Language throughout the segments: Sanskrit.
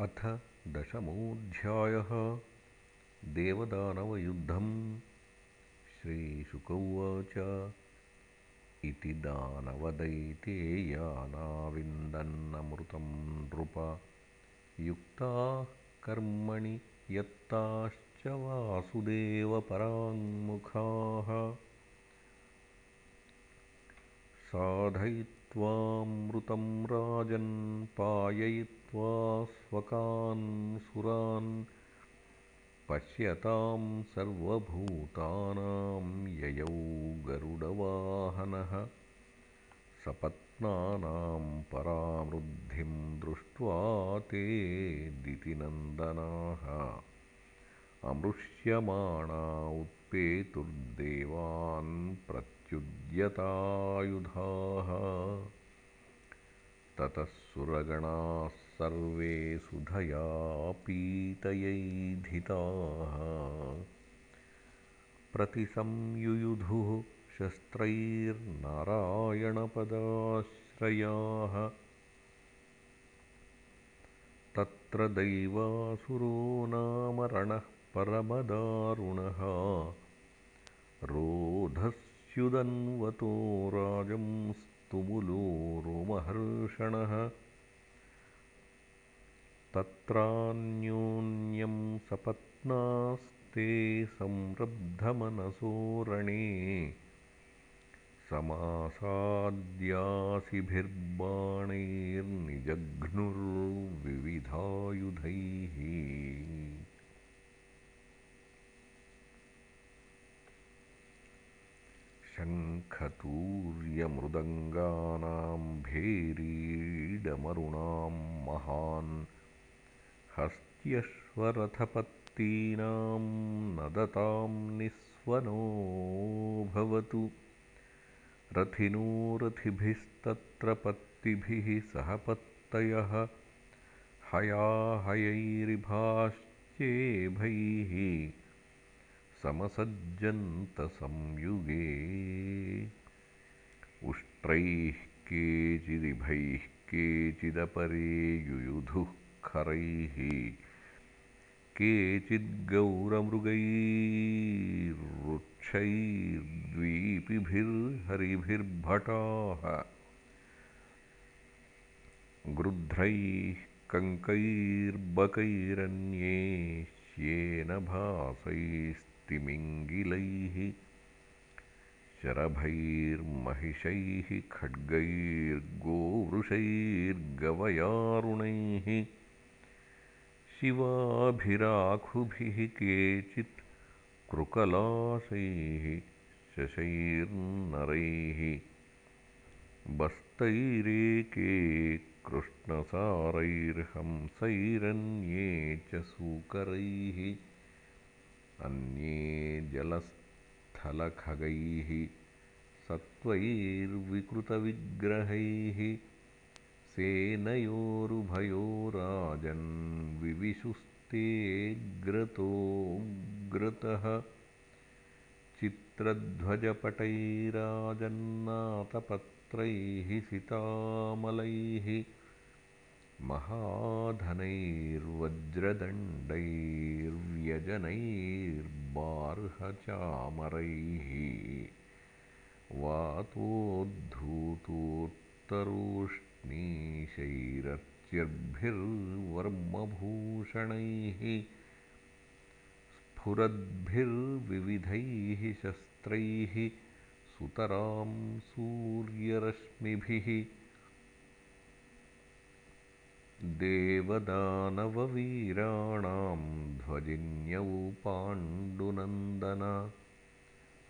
अथ दशमोऽध्यायः। देवदानवयुद्धम् श्रीशुक उवाच इति दानवदैतेयानाविन्दन्नमृतं नृप। युक्ताः कर्मणि यत्ताश्च वासुदेवपराङ्मुखाः। साधयित्वामृतं राजन् स्वकान् सुरान् पश्यतां सर्वभूतानां ययौ गरुडवाहनः सपत्नानां परामृद्धिं दृष्ट्वा ते दितिनन्दनाः। अमृष्यमाणा उत्पेतुर्देवान् प्रत्युद्यतायुधाः। ततः सुरगणाः सर्वे सुधया पीतयैधिताः प्रतिसंयुयुधुः शस्त्रैर्नारायणपदाश्रयाः। तत्र दैवासुरो नाम रणः परमदारुणः। रोधस्युदन्वतो राजंस्तुमुलो रोमहर्षणः तत्रान्योन्यं सपत्नास्ते संरब्धमनसो रणे समासाद्यासिभिर्बाणैर्निजघ्नुर्विविधायुधैः शङ्खतूर्यमृदङ्गानां भेरीडमरुणां महान् हस्त्यश्वरथपत्तीनां नदतां निःस्वनो भवतु। रथिनो रथिभिस्तत्र पत्तिभिः सह पत्तयः हयाहयैरिभाश्चेभैः समसज्जन्तसंयुगे। उष्ट्रैः केचिदिभैः केचिदपरे युयुधुः खरैः केचिद्गौरमृगैर्वृक्षैर्द्वीपिभिर्हरिभिर्भटाः गृध्रैः कङ्कैर्बकैरन्ये श्येनभासैस्तिमिङ्गिलैः शरभैर्महिषैः खड्गैर्गोवृषैर्गवयारुणैः। शिवाभिराखुभिः केचित् कृकलाशैः शशैर्नरैः। बस्तैरेके कृष्णसारैर्हंसैरन्ये च सूकरैः अन्ये जलस्थलखगैः सत्त्वैर्विकृतविग्रहैः सेनयोरुभयोराजन्विविशुस्तेऽग्रतोऽग्रतः चित्रध्वजपटैराजन्नाथपत्रैः सितामलैः। महाधनैर्वज्रदण्डैर्व्यजनैर्बार्हचामरैः। वातोद्धूतोत्तरोष्ण नीशैरर्च्यर्भिर्वर्मभूषणैः स्फुरद्भिर्विविधैः शस्त्रैः सुतरां सूर्यरश्मिभिः। देवदानववीराणां ध्वजिन्यौ पाण्डुनन्दन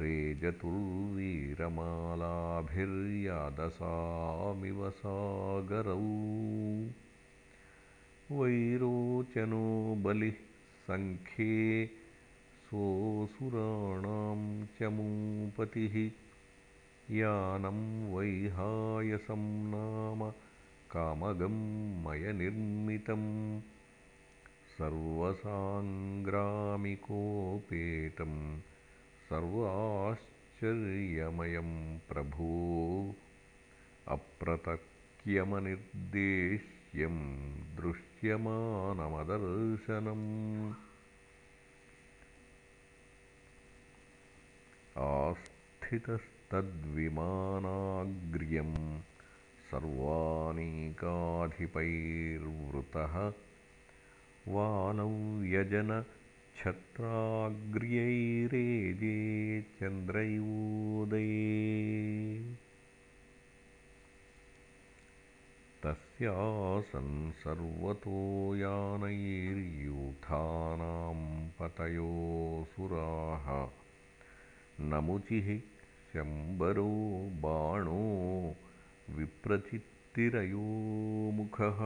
रेजतुर्वीरमालाभिर्यादसामिव सागरौ। वैरोचनो बलिः सङ्ख्ये सोऽसुराणां चमूपतिः यानं वैहायसं नाम कामगं मयनिर्मितं सर्वसाङ्ग्रामिकोपेतम् सर्वाश्चर्यमयं प्रभो। अप्रतक्यमनिर्देश्य दृश्यमानमदर्शनम्। आस्थितस्तद्विमानाग्र्यं सर्वानीकाधिपैर्वृतः वानौ व्यजनच्छत्राग्र्यैरेजे चन्द्रैवोदये तस्यासन् सर्वतो यानैर्यूथानां पतयोऽसुराः नमुचिः शम्बरो बाणो विप्रचित्तिरयोमुखः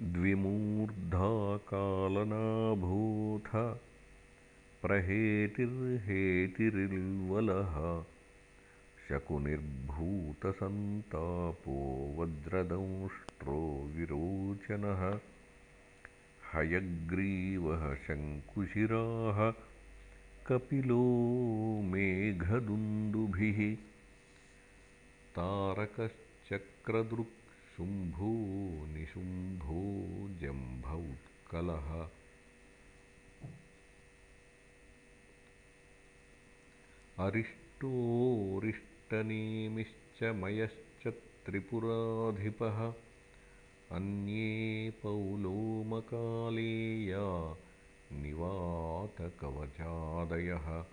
द्विमूर्धाकालनाभूथ प्रहेतिर्हेतिरिल्वलः शकुनिर्भूतसन्तापो वज्रदंष्ट्रो विरोचनः हयग्रीवः शङ्कुशिराः कपिलो मेघदुन्दुभिः तारकश्चक्रदृक्शुम्भो निशुम्भो जम्भौत्कलः। अरिष्टोऽरिष्टनेमिश्च मयश्च त्रिपुराधिपः। अन्ये पौलोमकालेया निवातकवचादयः।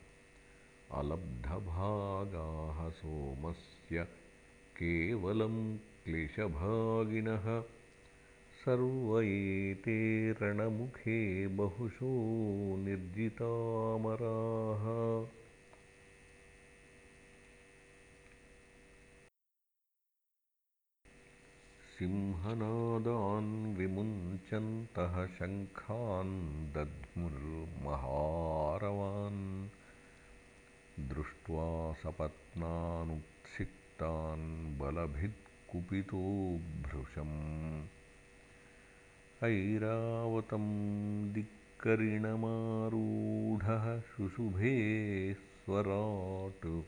अलब्धभागाः सोमस्य केवलं क्लिशभागिनः सर्व एते रणमुखे बहुशो निर्जितामराः। सिंहनादान् विमुञ्चन्तः शङ्खान् दध्मुर्महारवान् दृष्ट्वा सपत्नानुत्सिक्तान् बलभित्कुपितो भृशम् ऐरावतं दिक्करिणमारूढः शुशुभे स्वराट्।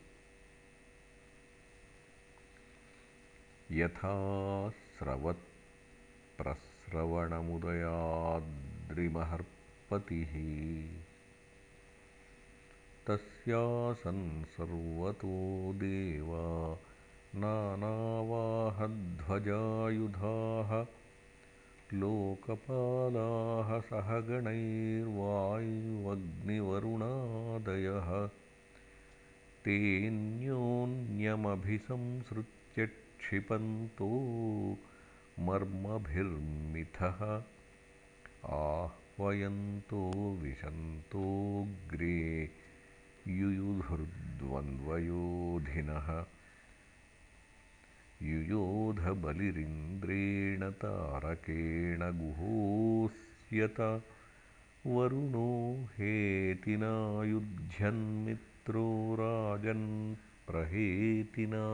यथा स्रवत्प्रस्रवणमुदयाद्रिमहर्पतिः। तस्यासन् सर्वतो देवा नानावाहध्वजायुधाः लोकपालाः सह गणैर्वायुवग्निवरुणादयः तेऽन्योन्यमभिसंसृत्य क्षिपन्तो मर्मभिर्मिथः आह्वयन्तो विशन्तोऽग्रे युयुधुर्द्वन्द्वयोधिनः युयोधबलिरिन्द्रेण तारकेण गुहोऽस्यत। वरुणो हेतिनायुध्यन्मित्रो राजन्प्रहेतिना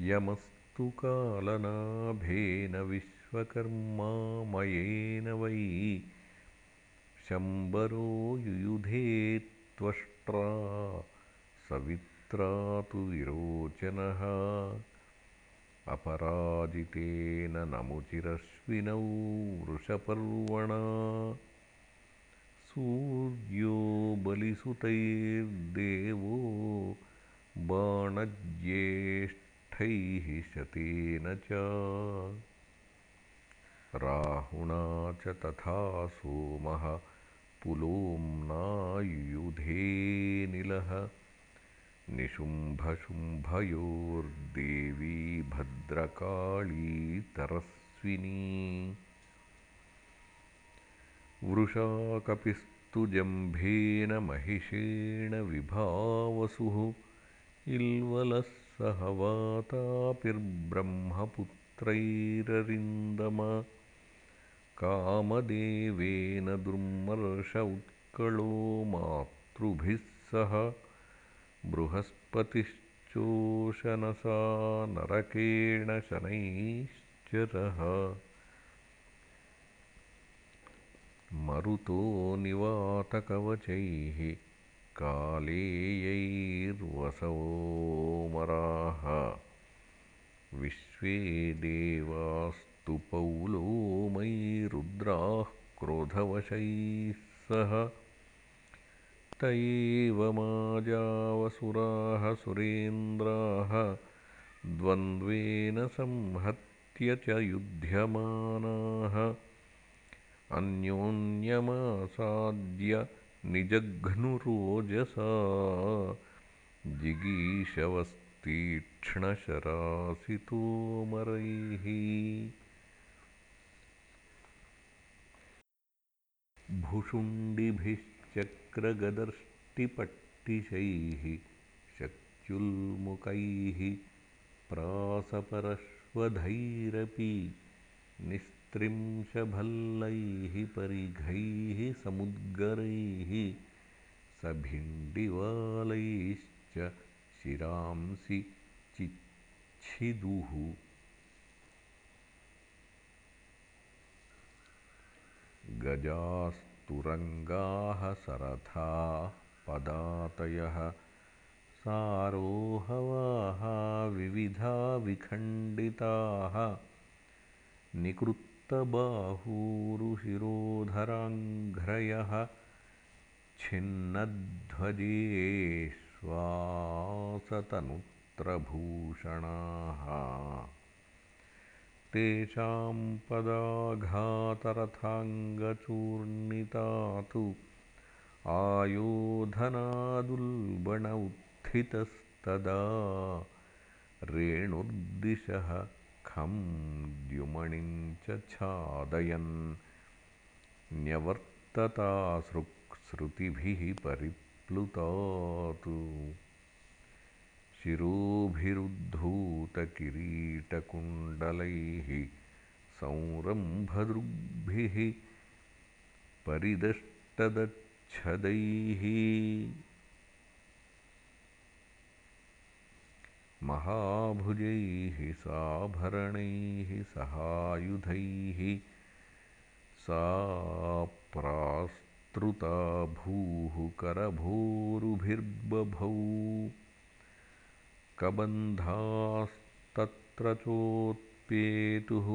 यमस्तु कालनाभेन विश्वकर्मा मयेन वै शम्बरो युयुधे त्वष्ट्रा सवित्रा तु विरोचनः। अपराजितेन नमुचिरश्विनौ वृषपर्वणा। सूर्यो बलिसुतैर्देवो बाणज्येष्ठ शतेन च। राहुणा च तथा सोमः पुलोम्नायुयुधेऽनिलः निशुम्भशुम्भयोर्देवी भद्रकाळी तरस्विनी। वृषाकपिस्तु जम्भेन महिषेण विभावसुः इल्वलः सह वातापिर्ब्रह्मपुत्रैररिन्दम। कामदेवेन दुर्मर्ष उत्कलो मातृभिः सह बृहस्पतिश्चोशनसा नरकेण शनैश्चरः मरुतो निवातकवचैः कालेयैर्वसवोमराः विश्वे देवास्तु मयि रुद्राः क्रोधवशैः सह त एव माजावसुराः सुरेन्द्राः द्वन्द्वेन संहत्य च युध्यमानाः। अन्योन्यमासाद्य निजघ्नुरोजसा। जिगीषवस्तीक्ष्णशरासितोमरैः भुशुण्डिभिश्चक्रगदर्ष्टिपट्टिशैः शक्त्युल्मुकैः प्रासपरश्वधैरपि निस्त्रिंशभल्लैः परिघैः समुद्गरैः सभिण्डिवालैश्च शिरांसि चिच्छिदुः गजास्तुरङ्गाः सरथाः पदातयः सारोहवाः विविधा विखण्डिताः। निकृत्तबाहूरुशिरोधराङ्घ्रयः छिन्नध्वजेश्वासतनुत्रभूषणाः तेषां पदाघातरथाङ्गचूर्णिता तु आयोधनादुल्बण उत्थितस्तदा रेणुर्दिशः खं द्युमणिं च छादयन्। न्यवर्ततासृक्स्रुतिभिः परिप्लुता तु शिरोभिरुद्धूतकिरीटकुण्डलैः संरम्भदृग्भिः परिदष्टदच्छदैः महाभुजैः साभरणैः सहायुधैः सा भूः कबन्धास्तत्र चोत्पेतुः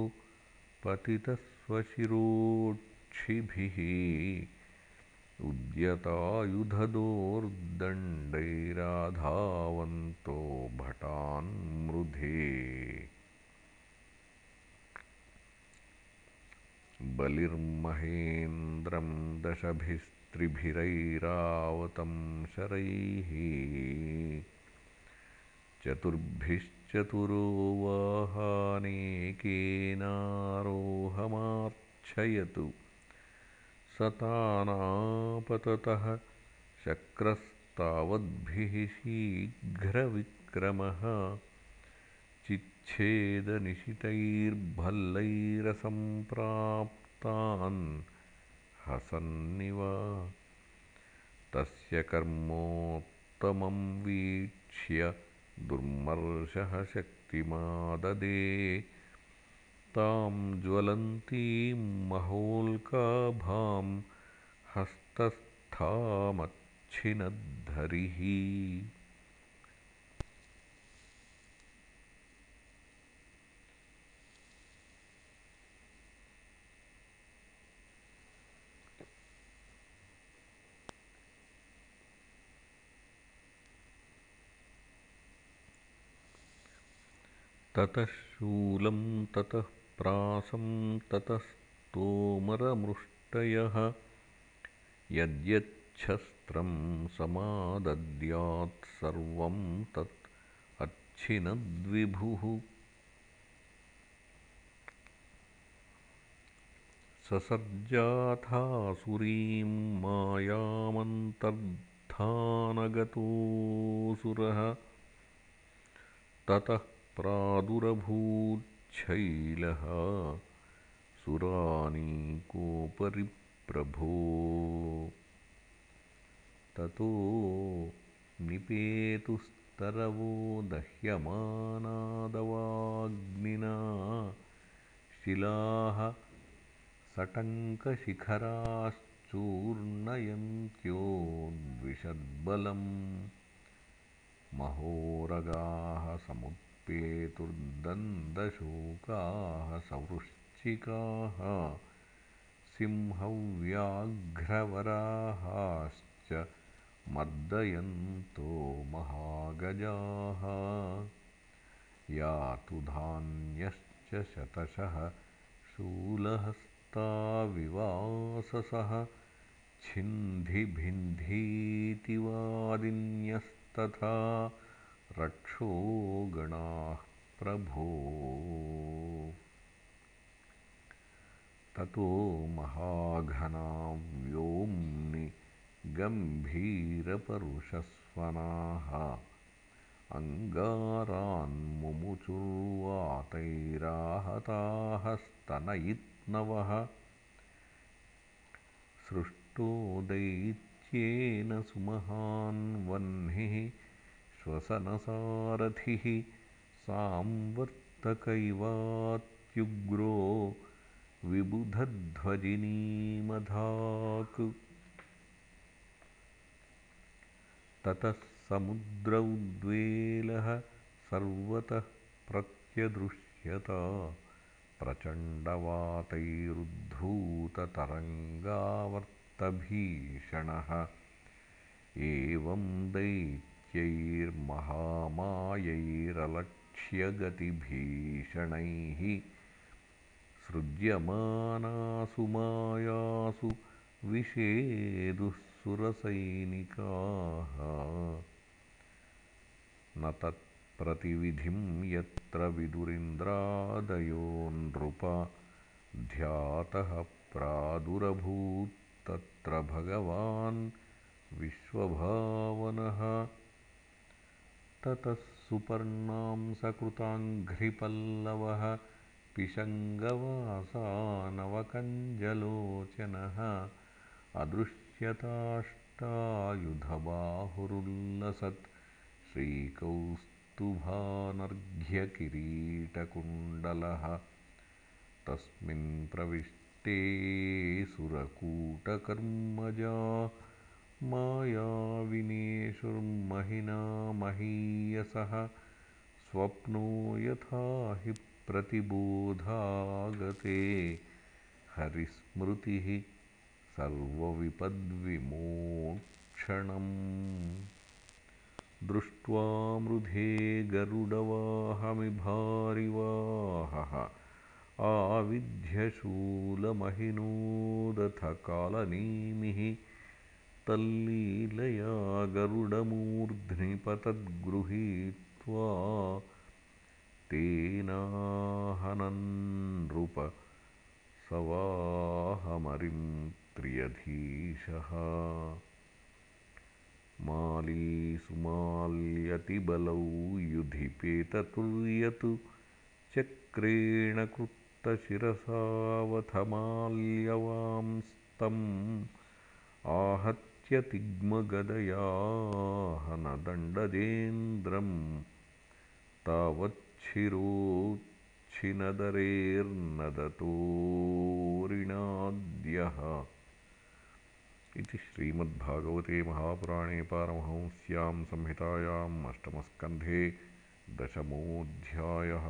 पतितस्वशिरोक्षिभिः उद्यतायुधदोर्दण्डैराधावन्तो भटान्मृधे बलिर्महेन्द्रं दशभिस्त्रिभिरैरावतं शरैः चतुर्भिश्चतुरो वाहानेकेनारोहमार्च्छयतु सतानापततः शक्रस्तावद्भिः शीघ्रविक्रमः। चिच्छेदनिशितैर्भल्लैरसम्प्राप्तान् हसन्निव। तस्य कर्मोत्तमं वीक्ष्य दुर्मर्शः शक्तिमाददे। तां ज्वलन्तीं महोल्काभां हस्तस्थामच्छिनद्धरिः ततः शूलं ततः प्रासं ततस्तोमरमृष्टयः यद्यच्छस्त्रं समादद्यात्सर्वं तत् अच्छिनद्विभुः। ससर्जाथासुरीं मायामन्तर्धानगतोऽसुरः। ततः प्रादुरभूच्छैलः सुरानीकोपरि प्रभो ततो निपेतुस्तरवो दह्यमानादवाग्निना शिलाः सटङ्कशिखराश्चूर्णयन्त्योद्विशद्बलम् महोरगाः समुत्पेतुर्दन्तशूकाः सवृश्चिकाः सिंहव्याघ्रवराहाश्च मर्दयन्तो महागजाः। यातु धान्यश्च शतशः शूलहस्ताविवाससः छिन्धिभिन्धीतिवादिन्यस्तथा रक्षो गणाः प्रभो। ततो महाघना व्योम्नि गम्भीरपरुषस्वनाः। अङ्गारान्मुमुचुर्वातैराहताः स्तनयित्नवः। सृष्टो दैत्येन सुमहान् वह्निः श्वसनसारथिः सांवर्तक इवात्युग्रो विबुधध्वजिनीमधाक्। ततः समुद्र उद्वेलः सर्वतः प्रत्यदृश्यत प्रचण्डवातैरुद्धूततरङ्गावर्तभीषणः। एवं दैत्यैर्महामायैरलक्ष्यगतिभीषणैः सृज्यमानासु मायासु विषेदुःसुरसैनिकाः। न तत्प्रतिविधिं यत्र विदुरिन्द्रादयो नृप ध्यातः प्रादुरभूत्तत्र भगवान् विश्वभावनः ततः सुपर्णांसकृताङ्घ्रिपल्लवः पिशङ्गवासानवकञ्जलोचनः अदृश्यताष्टायुधबाहुरुल्लसत् श्रीकौस्तुभानर्घ्यकिरीटकुण्डलः। तस्मिन् प्रविष्टे सुरकूटकर्मजा महीयसः। स्वप्नो यथा हि प्रतिबोधागते। हरिस्मृतिः सर्वविपद्विमोक्षणम्। दृष्ट्वा मृधे गरुडवाहमिभारिवाहः। आविध्यशूलमहिनोदथ कालनेमिः तल्लीलया गरुडमूर्ध्नि पतद्गृहीत्वा तेनाहनन्नृप स वाहमरिं त्र्यधीशः मालीसुमाल्यतिबलौ युधिपेततुर्यतु चक्रेण कृत्तशिरसावथ माल्यवांस्तम् आहत्य तिग्मगदयाहनदण्डजेन्द्रम् तावच्छिरोच्छिनदरेर्नदतोरिणाद्यः। इति श्रीमद्भागवते महापुराणे पारमहंस्यां संहितायाम् अष्टमस्कन्धे दशमोऽध्यायः